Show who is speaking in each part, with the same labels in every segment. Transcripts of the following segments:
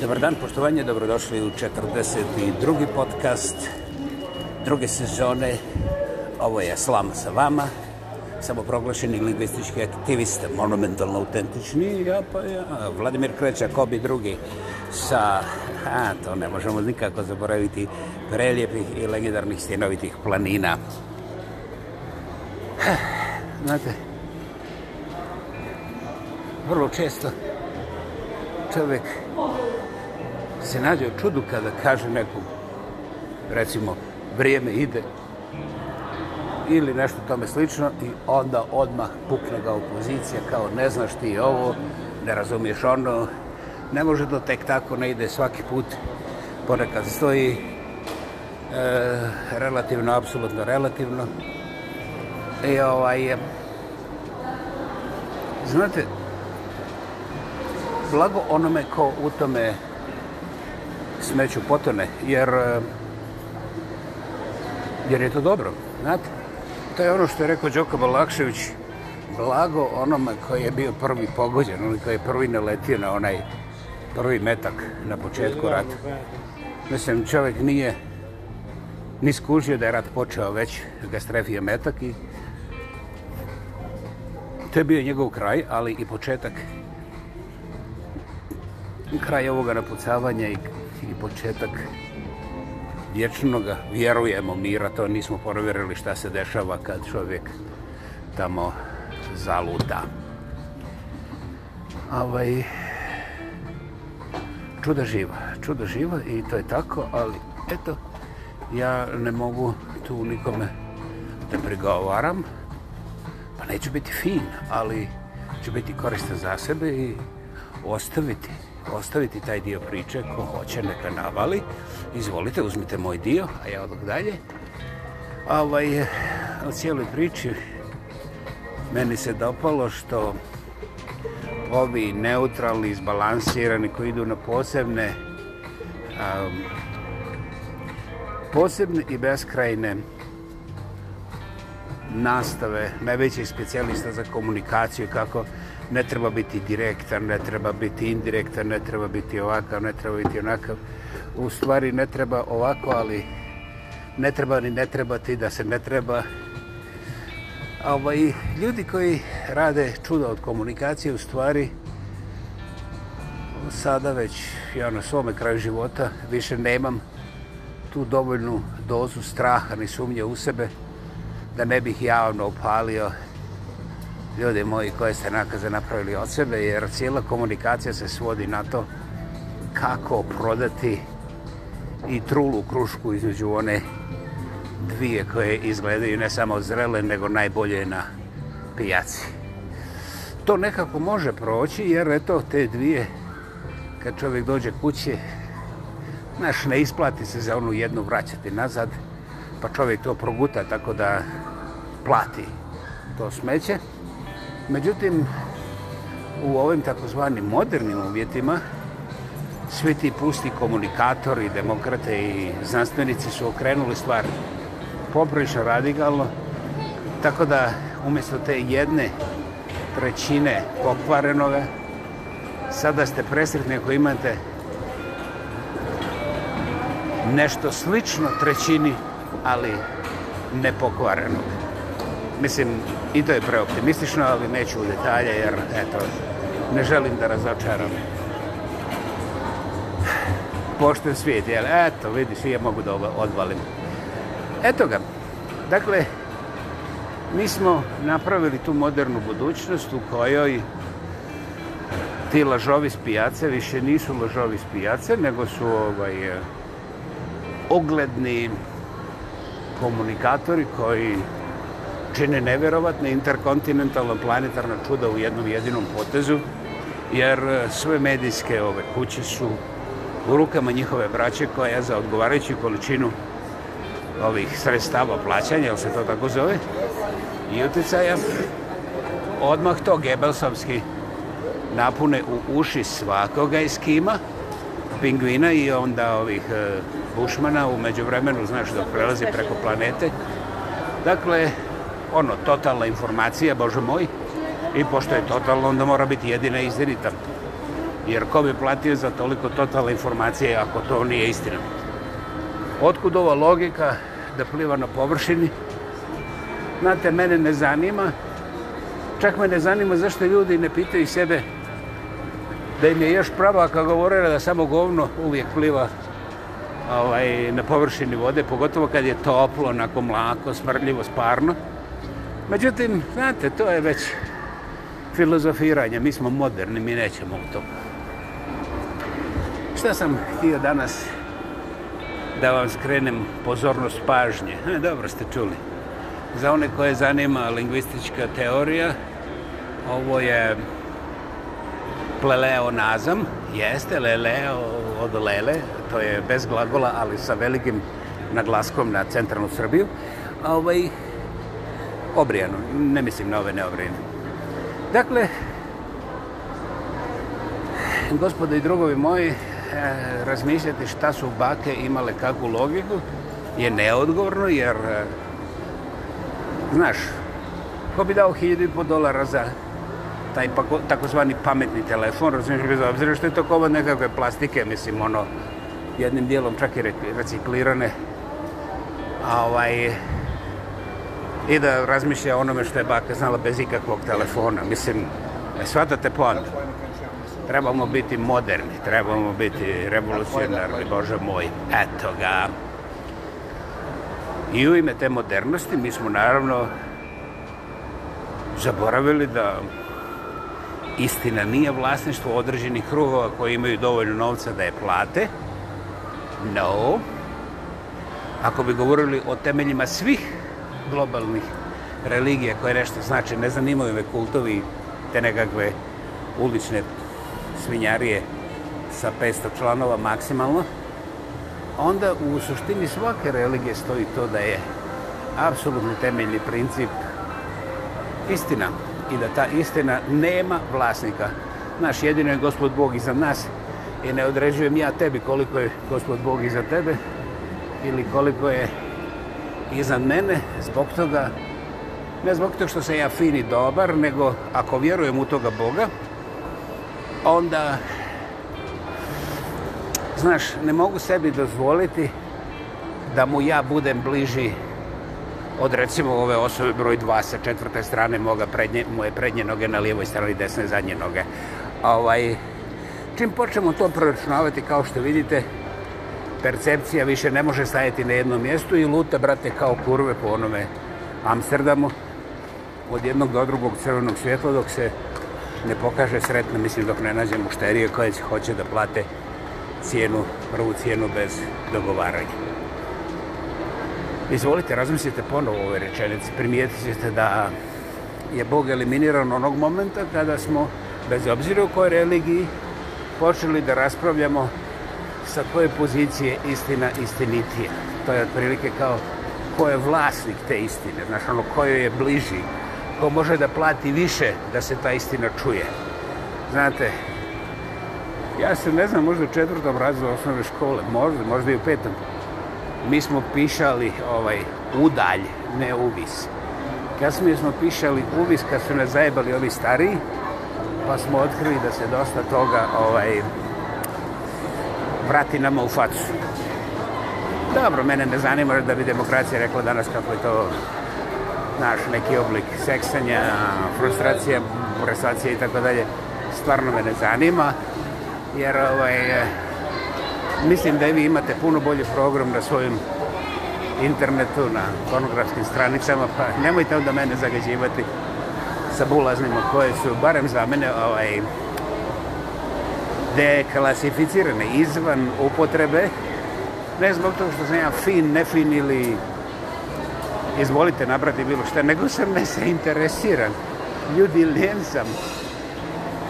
Speaker 1: Dobar dan, poštovanje, dobrodošli u 42. podcast druge sezone. Ovo je Slama sa vama, samoproglašeni lingvistički aktivista, monumentalno autentični, ja pa ja, Vladimir Kreća, ko bi drugi sa, a, to ne možemo nikako zaboraviti, preljepih i legendarnih stjenovitih planina. Znate, vrlo često čovjek se nađe u čudu kada kaže nekom, recimo, vrijeme ide ili nešto tome slično i onda odmah pukne ga opozicija kao ne znaš ti ovo, ne razumiješ ono, ne može to tek tako, ne ide svaki put, ponekad stoji e, relativno, apsolutno relativno. I ovaj, je. znate, blago onome ko u tome je, smeću potone, jer e, jer je to dobro, znate? To je ono što je rekao Đoko Balakšević, blago onome koji je bio prvi pogođen, onaj koji je prvi naletio na onaj prvi metak na početku rata. Mislim, čovjek nije ni skužio da je rat počeo već, ga strefio metak i to je bio njegov kraj, ali i početak kraj ovoga napucavanja i i početak vječnog vjerujemo mira, to nismo poroverili šta se dešava kad čovjek tamo zaluta. Ovaj, čuda živa, čuda živa i to je tako, ali eto, ja ne mogu tu nikome da prigovaram, pa neću biti fin, ali će biti koristan za sebe i ostaviti ostaviti taj dio priče, ko hoće neka navali. Izvolite, uzmite moj dio, a ja odlog dalje. Ovaj, o cijeloj priči meni se dopalo što ovi neutralni, izbalansirani koji idu na posebne um, posebne i beskrajne nastave, najvećih specijalista za komunikaciju kako ne treba biti direktan, ne treba biti indirektan, ne treba biti ovakav, ne treba biti onakav. U stvari ne treba ovako, ali ne treba ni ne treba ti da se ne treba. A ovaj, ljudi koji rade čuda od komunikacije, u stvari, sada već ja na svome kraju života više nemam tu dovoljnu dozu straha ni sumnje u sebe da ne bih javno opalio ljudi moji koje ste nakaze napravili od sebe, jer cijela komunikacija se svodi na to kako prodati i trulu krušku između one dvije koje izgledaju ne samo zrele, nego najbolje na pijaci. To nekako može proći, jer eto, te dvije, kad čovjek dođe kuće, znaš, ne isplati se za onu jednu vraćati nazad, pa čovjek to proguta tako da plati to smeće. Međutim, u ovim takozvanim modernim uvjetima svi ti pusti komunikatori, demokrate i znanstvenici su okrenuli stvar poprično radikalno, tako da umjesto te jedne trećine pokvarenoga, sada ste presretni ako imate nešto slično trećini, ali nepokvarenoga. Mislim, i to je preoptimistično, ali neću u detalje, jer, eto, ne želim da razočaram. Pošten svijet, jel? Eto, vidi, svi je mogu da odvalim. Eto ga. Dakle, mi smo napravili tu modernu budućnost u kojoj ti lažovi spijace više nisu lažovi spijace, nego su ovaj, ogledni komunikatori koji čine neverovatne interkontinentalna planetarna čuda u jednom jedinom potezu, jer e, sve medijske ove kuće su u rukama njihove braće koja za odgovarajuću količinu ovih sredstava plaćanja, jel se to tako zove, i uticaja, odmah to Gebelsovski napune u uši svakoga iz kima, pingvina i onda ovih e, bušmana, umeđu vremenu, znaš, dok prelazi preko planete. Dakle, ono, totalna informacija, Bože moj. I pošto je totalna, onda mora biti jedina istinita. Jer ko bi platio za toliko totalne informacije ako to nije istina? Otkud ova logika da pliva na površini? Znate, mene ne zanima. Čak me ne zanima zašto ljudi ne pitaju sebe da im je još prava kad govorila da samo govno uvijek pliva ovaj, na površini vode, pogotovo kad je toplo, onako mlako, smrljivo, sparno. Međutim, znate, to je već filozofiranje. Mi smo moderni, mi nećemo u to. Šta sam htio danas da vam skrenem pozornost pažnje? E, dobro ste čuli. Za one koje zanima lingvistička teorija, ovo je pleleonazam, jeste leleo od lele, to je bez glagola, ali sa velikim naglaskom na centralnu Srbiju. Ovaj, obrijanu, ne mislim na ove neobrijane. Dakle, gospode i drugovi moji, e, razmišljati šta su bake imale kakvu logiku je neodgovorno, jer, e, znaš, ko bi dao hiljadu i po dolara za taj takozvani pametni telefon, razumiješ bez obzira što je to kova nekakve plastike, mislim, ono, jednim dijelom čak i reciklirane, a ovaj, i da razmišlja o onome što je baka znala bez ikakvog telefona. Mislim, e, shvatate pon. Trebamo biti moderni, trebamo biti revolucionarni, Bože moj. Eto ga. I u ime te modernosti mi smo naravno zaboravili da istina nije vlasništvo određenih krugova koji imaju dovoljno novca da je plate. No. Ako bi govorili o temeljima svih globalnih religija koje nešto znači, ne zanimaju me kultovi te nekakve ulične svinjarije sa 500 članova maksimalno, onda u suštini svake religije stoji to da je apsolutni temeljni princip istina i da ta istina nema vlasnika. Naš jedino je gospod Bog iza nas i ne određujem ja tebi koliko je gospod Bog iza tebe ili koliko je iznad mene zbog toga, ne zbog toga što sam ja fin i dobar, nego ako vjerujem u toga Boga, onda, znaš, ne mogu sebi dozvoliti da mu ja budem bliži od recimo ove osobe broj 2 sa četvrte strane moga prednje, moje prednje noge na lijevoj strani desne zadnje noge. Ovaj, čim počnemo to proračunavati kao što vidite, percepcija više ne može stajati na jednom mjestu i luta, brate, kao kurve po onome Amsterdamu od jednog do drugog crvenog svjetla dok se ne pokaže sretno, mislim, dok ne nađe mušterije koje će hoće da plate cijenu, prvu cijenu bez dogovaranja. Izvolite, razmislite ponovo ove rečenice. Primijetit ćete da je Bog eliminiran onog momenta kada smo, bez obzira u kojoj religiji, počeli da raspravljamo sa koje pozicije istina istinitija. To je otprilike kao ko je vlasnik te istine, znaš ono ko joj je bliži, ko može da plati više da se ta istina čuje. Znate, ja se ne znam, možda u četvrtom razlogu osnovne škole, možda, možda i u petom. Mi smo pišali ovaj udalj, ne uvis. Kad smo, smo pišali uvis, kad su ne zajebali ovi stariji, pa smo otkrili da se dosta toga ovaj, vrati nama u facu. Dobro, mene ne zanima da bi demokracija rekla danas kako je to naš neki oblik seksanja, frustracija, burasacija i tako dalje. Stvarno me ne zanima, jer ovaj, mislim da vi imate puno bolji program na svojim internetu, na pornografskim stranicama, pa nemojte onda mene zagađivati sa bulaznima koje su, barem za mene, ovaj, deklasificirane, izvan upotrebe, ne zbog toga što sam ja fin, nefin ili izvolite nabrati bilo što, nego sam ne se interesiran. Ljudi, lijen sam.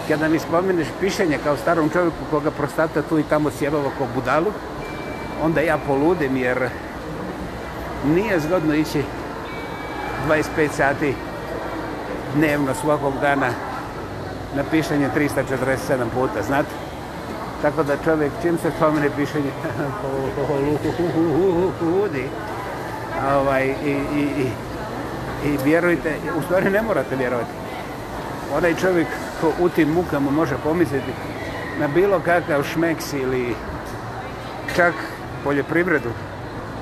Speaker 1: Kada mi spomeneš pišenje kao starom čovjeku koga prostata tu i tamo sjebava ko budalu, onda ja poludim jer nije zgodno ići 25 sati dnevno svakog dana na pišanje 347 puta, znate? Tako da čovjek čim se spomene piše ljudi. Ovaj, i, i, i, I vjerujte, u stvari ne morate vjerovati. Onaj čovjek ko u tim mukama može pomisliti na bilo kakav šmeks ili čak poljoprivredu,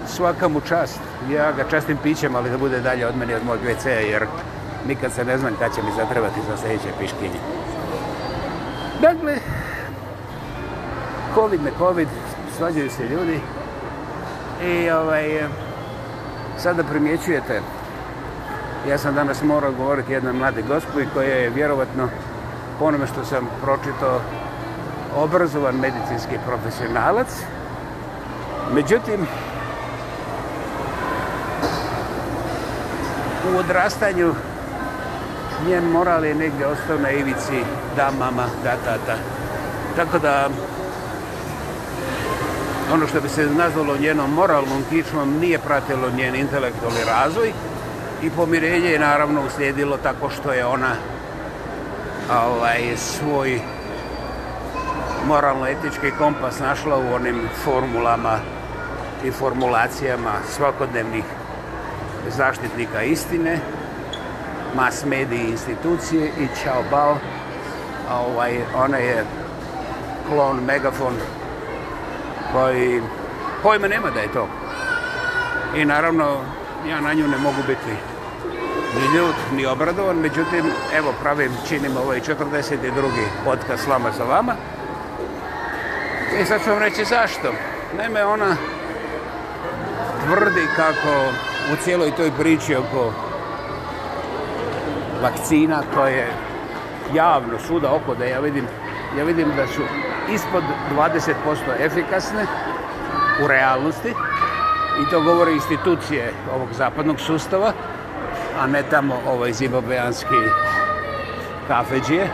Speaker 1: svaka mu čast. Ja ga častim pićem, ali da bude dalje od mene od mojeg WC-a, jer nikad se ne znam kada će mi zatrebati za sljedeće piškinje. Dakle, COVID, ne COVID, svađaju se ljudi. I ovaj, eh, sada primjećujete, ja sam danas morao govoriti jedna mlade gospodin koja je vjerovatno, po onome što sam pročitao, obrazovan medicinski profesionalac. Međutim, u odrastanju njen moral je negdje ostao na ivici da mama, da tata. Tako da, ono što bi se nazvalo njenom moralnom kičmom nije pratilo njen intelektualni razvoj i pomirenje je naravno uslijedilo tako što je ona ovaj, svoj moralno-etički kompas našla u onim formulama i formulacijama svakodnevnih zaštitnika istine, mas medije institucije i Ćao Bao. Ovaj, ona je klon, megafon koji ovaj, pojma nema da je to. I naravno, ja na nju ne mogu biti ni ljud, ni obradovan. Međutim, evo pravim, činim ovaj 42. podcast Slama za vama. I sad ću vam reći zašto. Naime, ona tvrdi kako u cijeloj toj priči oko vakcina koje javno suda oko da ja vidim ja vidim da su ispod 20% efikasne u realnosti i to govore institucije ovog zapadnog sustava, a ne tamo ovaj zimobejanski kafeđije.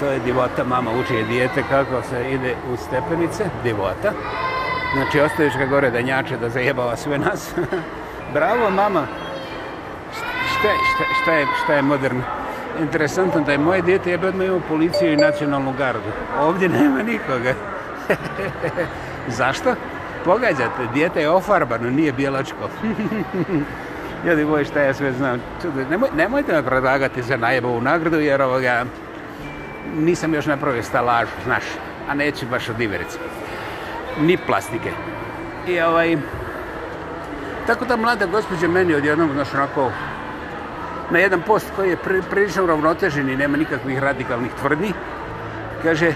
Speaker 1: To je divota, mama uči je dijete kako se ide u stepenice, divota. Znači, ostaviš ga gore da njače, da zajebava sve nas. Bravo, mama. Šta, šta, šta, je, šta je moderno? interesantno da je moje dijete jebe odmah imao policiju i nacionalnu gardu. Ovdje nema nikoga. Zašto? Pogađate, dijete je ofarbano, nije bjelačko. Ljudi moji, šta ja sve znam. Čudu, nemoj, nemojte me predlagati za najebovu nagradu, jer ovoga nisam još napravio stalaž, znaš, a neću baš od iverice. Ni plastike. I ovaj... Tako da mlada gospođa meni odjednog, znaš, onako, na jedan post koji je prilično uravnotežen i nema nikakvih radikalnih tvrdnji. Kaže,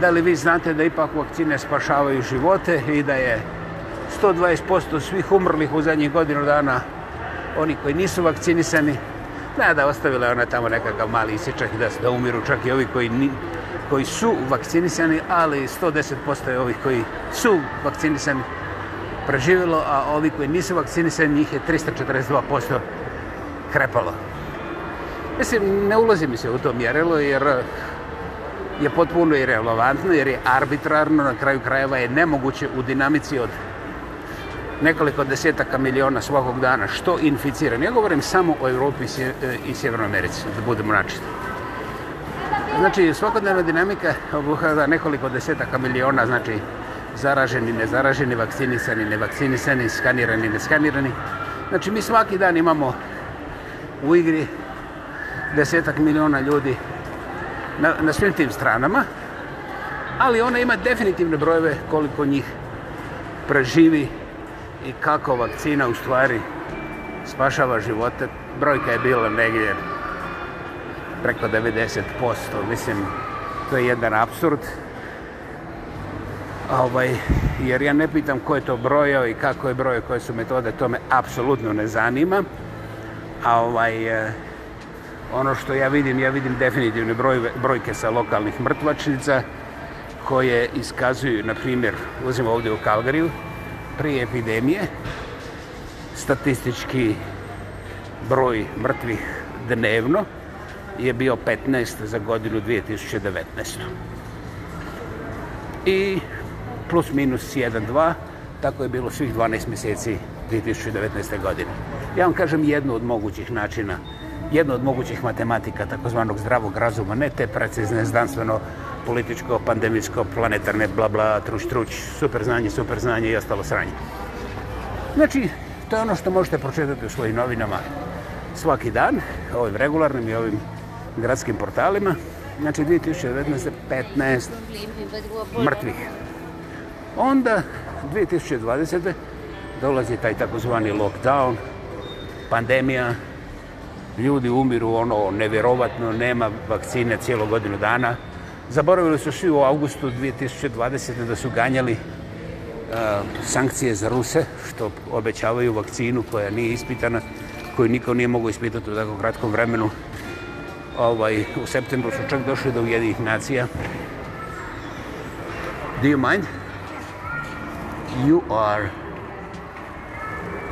Speaker 1: da li vi znate da ipak vakcine spašavaju živote i da je 120% svih umrlih u zadnjih godinu dana oni koji nisu vakcinisani, da, da, ostavila je ona tamo nekakav mali isičak da, da umiru čak i ovi koji, ni, koji su vakcinisani, ali 110% je ovih koji su vakcinisani preživjelo, a ovi koji nisu vakcinisani, njih je 342% krepalo. Mislim, ne ulazi mi se u to mjerilo jer eh, je potpuno irrelevantno, jer je arbitrarno, na kraju krajeva je nemoguće u dinamici od nekoliko desetaka miliona svakog dana. Što inficiran? Ja govorim samo o Europi i eh, Sjevernoj Americi, da budemo načiti. Znači, svakodnevna dinamika obuhada nekoliko desetaka miliona, znači, zaraženi, nezaraženi, vakcinisani, nevakcinisani, skanirani, neskanirani. Znači, mi svaki dan imamo u igri desetak miliona ljudi na, na svim tim stranama, ali ona ima definitivne brojeve koliko njih preživi i kako vakcina u stvari spašava živote. Brojka je bila negdje preko 90%. Mislim, to je jedan absurd. Ovaj, jer ja ne pitam ko je to brojao i kako je brojao, koje su metode, to me apsolutno ne zanima a ovaj, e, ono što ja vidim, ja vidim definitivne broj, brojke sa lokalnih mrtvačnica koje iskazuju, na primjer, uzimo ovdje u Kalgariju, prije epidemije, statistički broj mrtvih dnevno je bio 15 za godinu 2019. I plus minus 1, 2, tako je bilo svih 12 mjeseci 2019. godine. Ja vam kažem jednu od mogućih načina, jednu od mogućih matematika, takozvanog zdravog razuma, ne te precizne, znanstveno, političko, pandemijsko, planetarne, bla bla, truć, truć, super znanje, super znanje i ostalo sranje. Znači, to je ono što možete pročetati u svojim novinama svaki dan, ovim regularnim i ovim gradskim portalima. Znači, 2019. 15 mrtvih. Onda, 2020. dolazi taj takozvani lockdown, pandemija, ljudi umiru, ono, nevjerovatno, nema vakcine cijelo godinu dana. Zaboravili su svi u augustu 2020. da su ganjali uh, sankcije za Ruse, što obećavaju vakcinu koja nije ispitana, koju niko nije mogao ispitati u tako kratkom vremenu. Ovaj, u septembru su čak došli do Ujedinih nacija. Do you mind? You are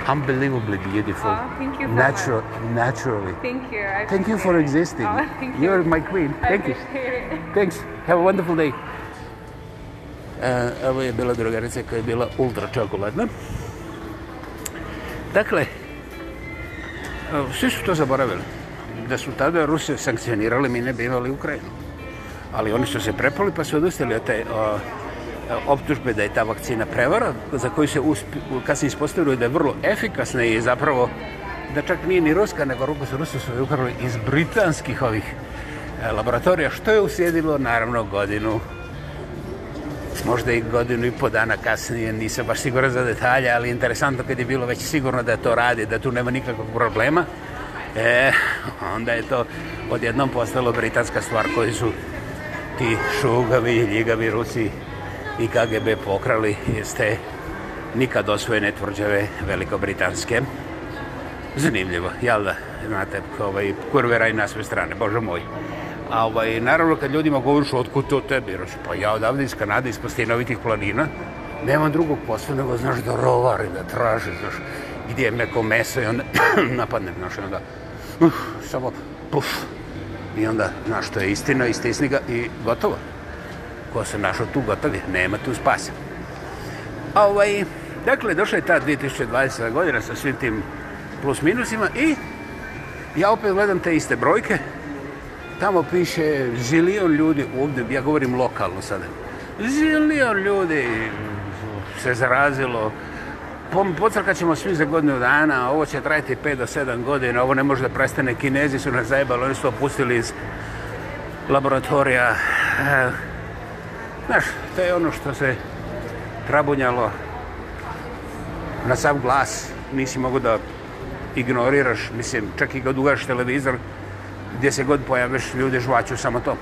Speaker 1: unbelievably beautiful.
Speaker 2: Oh, thank you.
Speaker 1: Natural,
Speaker 2: so
Speaker 1: naturally.
Speaker 2: Thank you. I
Speaker 1: thank you for existing. Oh, thank you. You're my queen. Thank I you. It. Thanks. Have a wonderful day. Uh, eh, ovo je bila drugarica koja je bila ultra čokoladna. Dakle, eh, svi su to zaboravili. Da su tada Rusi sankcionirali, mi ne bi imali Ukrajinu. Ali oni su se prepali pa su odustali od te... Uh, E, optužbe da je ta vakcina prevara, za koju se uspi, kad se ispostavljaju da je vrlo efikasna i zapravo da čak nije ni ruska, nego ruku su Rusu su ukrali iz britanskih ovih e, laboratorija, što je usjedilo naravno godinu, možda i godinu i po dana kasnije, nisam baš siguran za detalje, ali interesantno kad je bilo već sigurno da to radi, da tu nema nikakvog problema, e, onda je to odjednom postalo britanska stvar koju su ti šugavi, ljigavi Rusi i KGB pokrali jeste nikad osvojene tvrđave Velikobritanske. Zanimljivo, jel da? Znate, ovaj, kurve raj na sve strane, bože moj. A ovaj, naravno, kad ljudima govoriš otkud to te biraš, pa ja odavde iz Kanade, iz postinovitih planina, nemam drugog posla, nego znaš da rovari, da traži, znaš, gdje je meko meso i onda napadne, znaš, i onda, uf, samo, puf, i onda, znaš, to je istina, istisni ga i gotovo ko se našao tu gotovi, nema tu spasa. Ovaj, dakle, došla je ta 2020. godina sa svim tim plus minusima i ja opet gledam te iste brojke. Tamo piše zilion ljudi, ovdje, ja govorim lokalno sada, zilion ljudi se zarazilo, pocrkat ćemo svi za godinu dana, ovo će trajati 5 do 7 godina, ovo ne može da prestane, kinezi su nas zajebali, oni su opustili iz laboratorija, Znaš, to je ono što se trabunjalo na sav glas. Nisi mogu da ignoriraš, mislim, čak i kad ugaš televizor, gdje se god pojaveš, ljude žvaću samo to.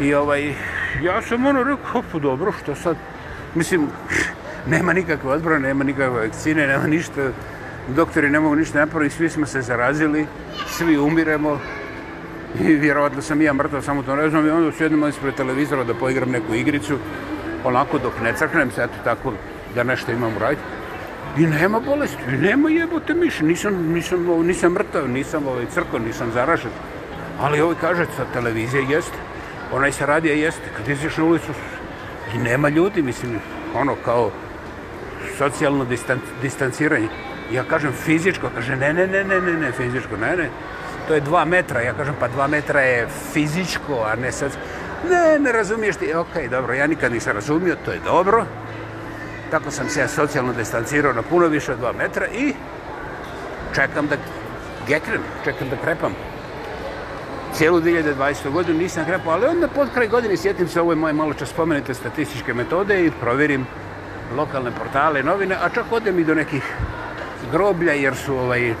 Speaker 1: I ovaj, ja sam ono rekao, pa dobro, što sad? Mislim, nema nikakve odbrane, nema nikakve vakcine, nema ništa, doktori ne mogu ništa napraviti, svi smo se zarazili, svi umiremo, I vjerovatno sam i ja mrtav, samo to ne znam. I onda sjednem ispred televizora da poigram neku igricu, onako dok ne crknem se, eto tako da nešto imam raditi. I nema bolesti, nema jebote miše, nisam, nisam, nisam, ovaj, nisam mrtav, nisam ovaj crko, nisam zaražen. Ali ovaj kaže, sa televizije jeste, onaj se radija jeste, kad izviš na ulicu i nema ljudi, mislim, ono kao socijalno distan, distanciranje. Ja kažem fizičko, kaže ne, ne, ne, ne, ne, ne, fizičko, ne, ne, to je dva metra. Ja kažem, pa dva metra je fizičko, a ne sad... Ne, ne razumiješ ti. Ok, dobro, ja nikad nisam razumio, to je dobro. Tako sam se ja socijalno distancirao na puno više od dva metra i čekam da geknem, čekam da krepam. Cijelu 2020. godinu nisam krepao, ali onda pod kraj godine sjetim se ove moje malo čas spomenute statističke metode i provjerim lokalne portale, novine, a čak odem i do nekih groblja jer su ovaj,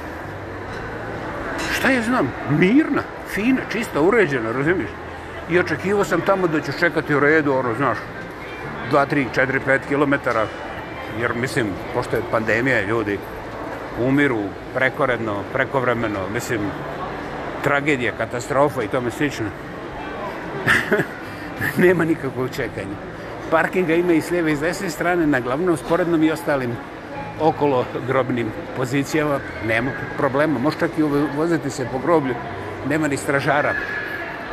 Speaker 1: šta ja znam, mirna, fina, čista, uređena, razumiješ? I očekivao sam tamo da ću čekati u redu, ono, znaš, 2, 3, 4, 5 kilometara, jer mislim, pošto je pandemija, ljudi umiru prekoredno, prekovremeno, mislim, tragedija, katastrofa i tome slično. Nema nikakvog čekanja. Parkinga ima i s lijeve i s desne strane, na glavnom, sporednom i ostalim okolo grobnim pozicijama, nema problema. Možete čak i voziti se po groblju, nema ni stražara.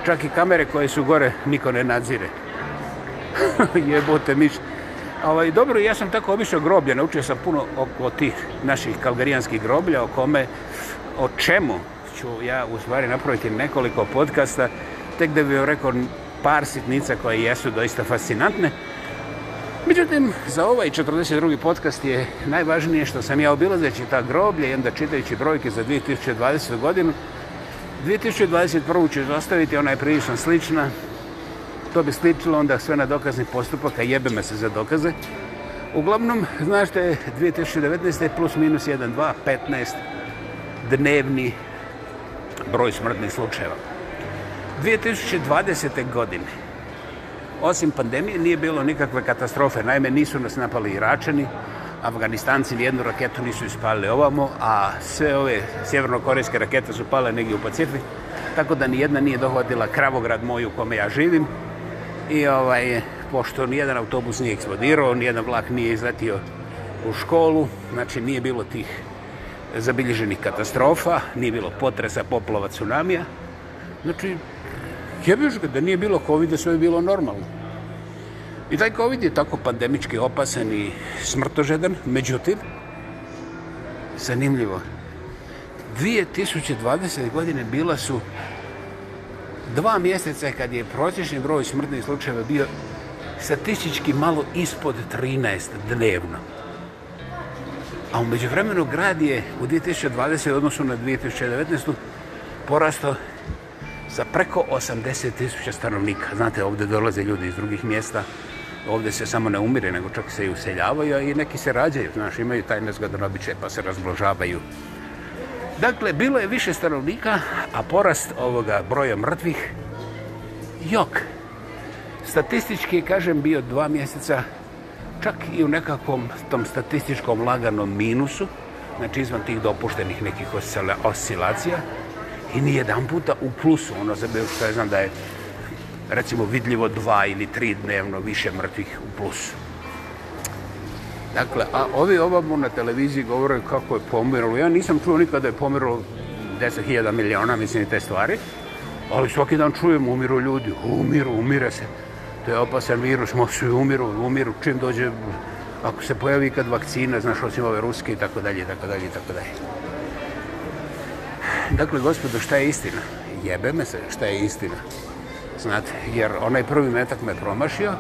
Speaker 1: Čak i kamere koje su gore, niko ne nadzire. Jebote miš. Ovaj, dobro, ja sam tako obišao groblja, naučio sam puno oko tih naših kalgarijanskih groblja, o kome, o čemu ću ja u stvari napraviti nekoliko podcasta, tek da bih rekao par sitnica koje jesu doista fascinantne. Međutim, za ovaj 42. podcast je najvažnije što sam ja obilazeći ta groblje i onda čitajući brojke za 2020. godinu. 2021. ću zostaviti, ona je prilično slična. To bi sličilo onda sve na dokazni postupak, a jebe me se za dokaze. Uglavnom, znašte, 2019. je plus minus 1, 2, 15 dnevni broj smrtnih slučajeva. 2020. godine, 2020 osim pandemije nije bilo nikakve katastrofe. Naime, nisu nas napali Iračani, Afganistanci nijednu raketu nisu ispalili ovamo, a sve ove sjevernokorejske rakete su pale negdje u Pacifiku, tako da nijedna nije dohodila Kravograd moj u kome ja živim. I ovaj, pošto nijedan autobus nije eksplodirao, nijedan vlak nije izletio u školu, znači nije bilo tih zabilježenih katastrofa, nije bilo potresa, poplova, tsunamija. Znači, Jebiš ga, da nije bilo COVID, da sve je bilo normalno. I taj COVID je tako pandemički opasan i smrtožedan. Međutim, zanimljivo, 2020. godine bila su dva mjeseca kad je prosječni broj smrtnih slučajeva bio statistički malo ispod 13 dnevno. A umeđu vremenu grad je u 2020. odnosu na 2019. porasto sa preko 80 tisuća stanovnika. Znate, ovdje dolaze ljudi iz drugih mjesta, ovdje se samo ne umire, nego čak se i useljavaju, a i neki se rađaju, znaš, imaju taj nezgodan običaj, pa se razmnožavaju. Dakle, bilo je više stanovnika, a porast ovoga broja mrtvih, jok. Statistički, kažem, bio dva mjeseca, čak i u nekakvom tom statističkom laganom minusu, znači izvan tih dopuštenih nekih osila, osilacija, osilacija, I ni jedan puta u plusu, ono za bilo što ja znam da je recimo vidljivo dva ili tri dnevno više mrtvih u plusu. Dakle, a ovi obavno na televiziji govore kako je pomiralo. Ja nisam čuo nikada da je pomiralo 10.000 miliona, mislim, te stvari. Ali svaki dan čujem, umiru ljudi, umiru, umire se. To je opasan virus, mosu umiru, umiru. Čim dođe, ako se pojavi kad vakcina, znaš, osim ove ruske i tako dalje, i tako dalje, i tako dalje. Dakle, gospodo, šta je istina? Jebe me se, šta je istina? Znate, jer onaj prvi metak me promašio,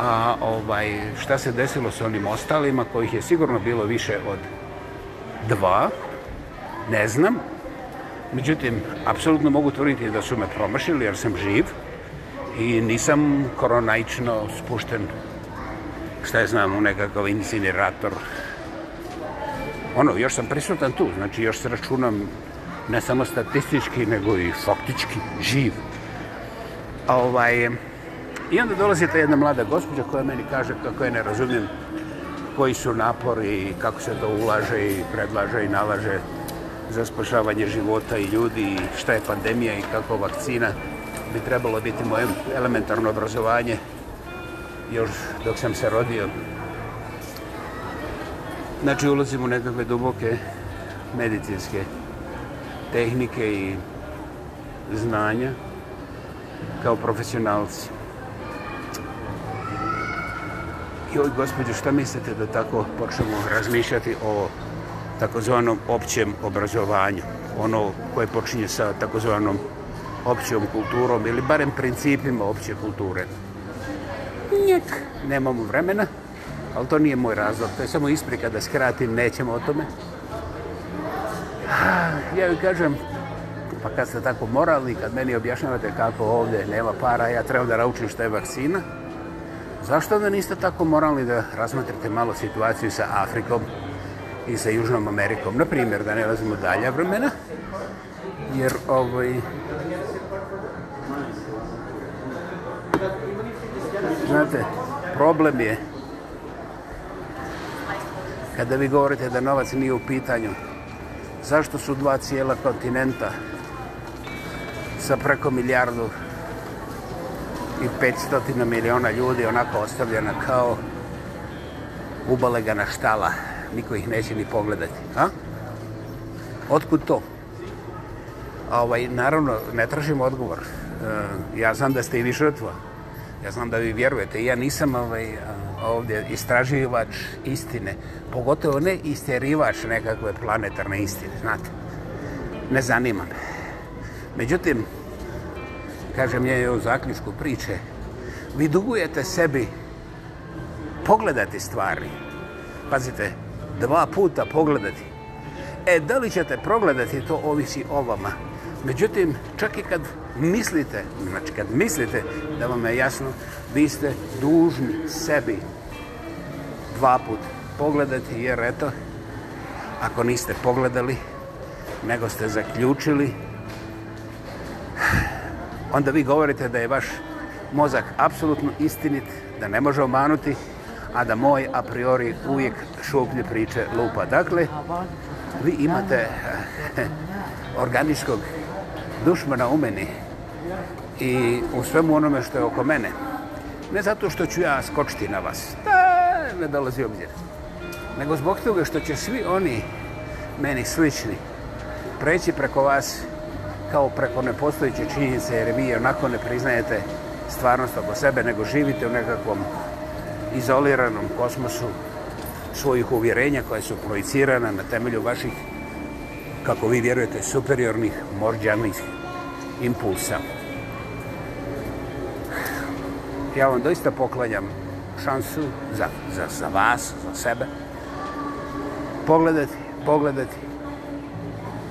Speaker 1: a ovaj, šta se desilo sa onim ostalima, kojih je sigurno bilo više od dva, ne znam. Međutim, apsolutno mogu tvrditi da su me promašili jer sam živ i nisam koronajčno spušten, šta je znam, u nekakav incinerator. Ono, još sam prisutan tu, znači još se računam ne samo statistički, nego i faktički živ. A ovaj, I onda dolazi ta jedna mlada gospođa koja meni kaže kako je ne razumijem koji su napori i kako se to ulaže i predlaže i nalaže za spašavanje života i ljudi i šta je pandemija i kako vakcina bi trebalo biti moje elementarno obrazovanje još dok sam se rodio. Znači ulazim u nekakve duboke medicinske tehnike i znanja kao profesionalci. Joj, gospodin, šta mislite da tako počnemo razmišljati o takozvanom općem obrazovanju? Ono koje počinje sa takozvanom općom kulturom ili barem principima opće kulture. Njek, nemamo vremena, ali to nije moj razlog. To je samo isprika da skratim, nećemo o tome ja joj kažem, pa kad ste tako moralni, kad meni objašnjavate kako ovdje nema para, ja trebam da naučim što je vakcina, zašto onda niste tako moralni da razmatrate malo situaciju sa Afrikom i sa Južnom Amerikom, na primjer, da ne lazimo dalja vremena, jer ovaj... Znate, problem je kada vi govorite da novac nije u pitanju, zašto su dva cijela kontinenta sa preko milijardu i 500 miliona ljudi onako ostavljena kao ubalegana štala. Niko ih neće ni pogledati. A? Otkud to? A ovaj, naravno, ne tražim odgovor. E, ja znam da ste i vi žrtva. Ja znam da vi vjerujete. Ja nisam ovaj, a, ovdje istraživač istine, pogotovo ne isterivač nekakve planetarne istine, znate. Ne zanima me. Međutim, kažem je u zaključku priče, vi dugujete sebi pogledati stvari. Pazite, dva puta pogledati. E, da li ćete progledati, to ovisi o vama. Međutim, čak i kad mislite, znači kad mislite da vam je jasno, vi ste dužni sebi dva put pogledati, jer eto, ako niste pogledali, nego ste zaključili, onda vi govorite da je vaš mozak apsolutno istinit, da ne može omanuti, a da moj a priori uvijek šuplje priče lupa. Dakle, vi imate eh, eh, organičkog dušmana u meni i u svemu onome što je oko mene. Ne zato što ću ja skočiti na vas, da, ne dolazi obzir. Nego zbog toga što će svi oni meni slični preći preko vas kao preko nepostojiće činjenice jer vi onako ne priznajete stvarnost oko sebe nego živite u nekakvom izoliranom kosmosu svojih uvjerenja koje su projicirane na temelju vaših kako vi vjerujete, superiornih morđanih impulsa. Ja vam doista poklanjam šansu za, za, za vas, za sebe. Pogledati, pogledati,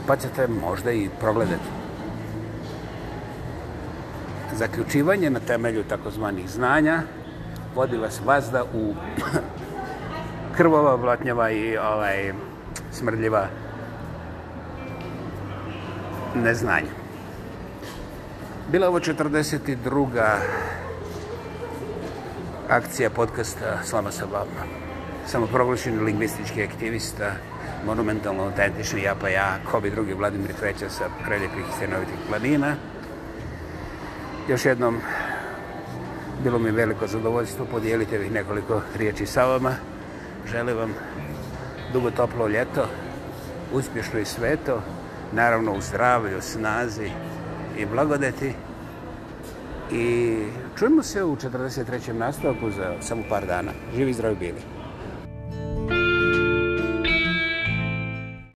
Speaker 1: pa ćete možda i progledati. Zaključivanje na temelju takozvanih znanja vodila se vazda u krvova, blatnjava i ovaj, smrljiva krvava neznanja. Bila ovo 42. akcija podcasta Slama sa Vama. Samoproglašeni lingvistički aktivista, monumentalno autentični ja pa ja, ko bi drugi Vladimir Kreća sa preljepih i stenovitih planina. Još jednom, bilo mi veliko zadovoljstvo podijelite ih nekoliko riječi sa vama. Želim vam dugo toplo ljeto, uspješno i sveto. to naravno u zdravlju, snazi i blagodeti. I čujemo se u 43. nastavku za samo par dana. Živi zdravi bili.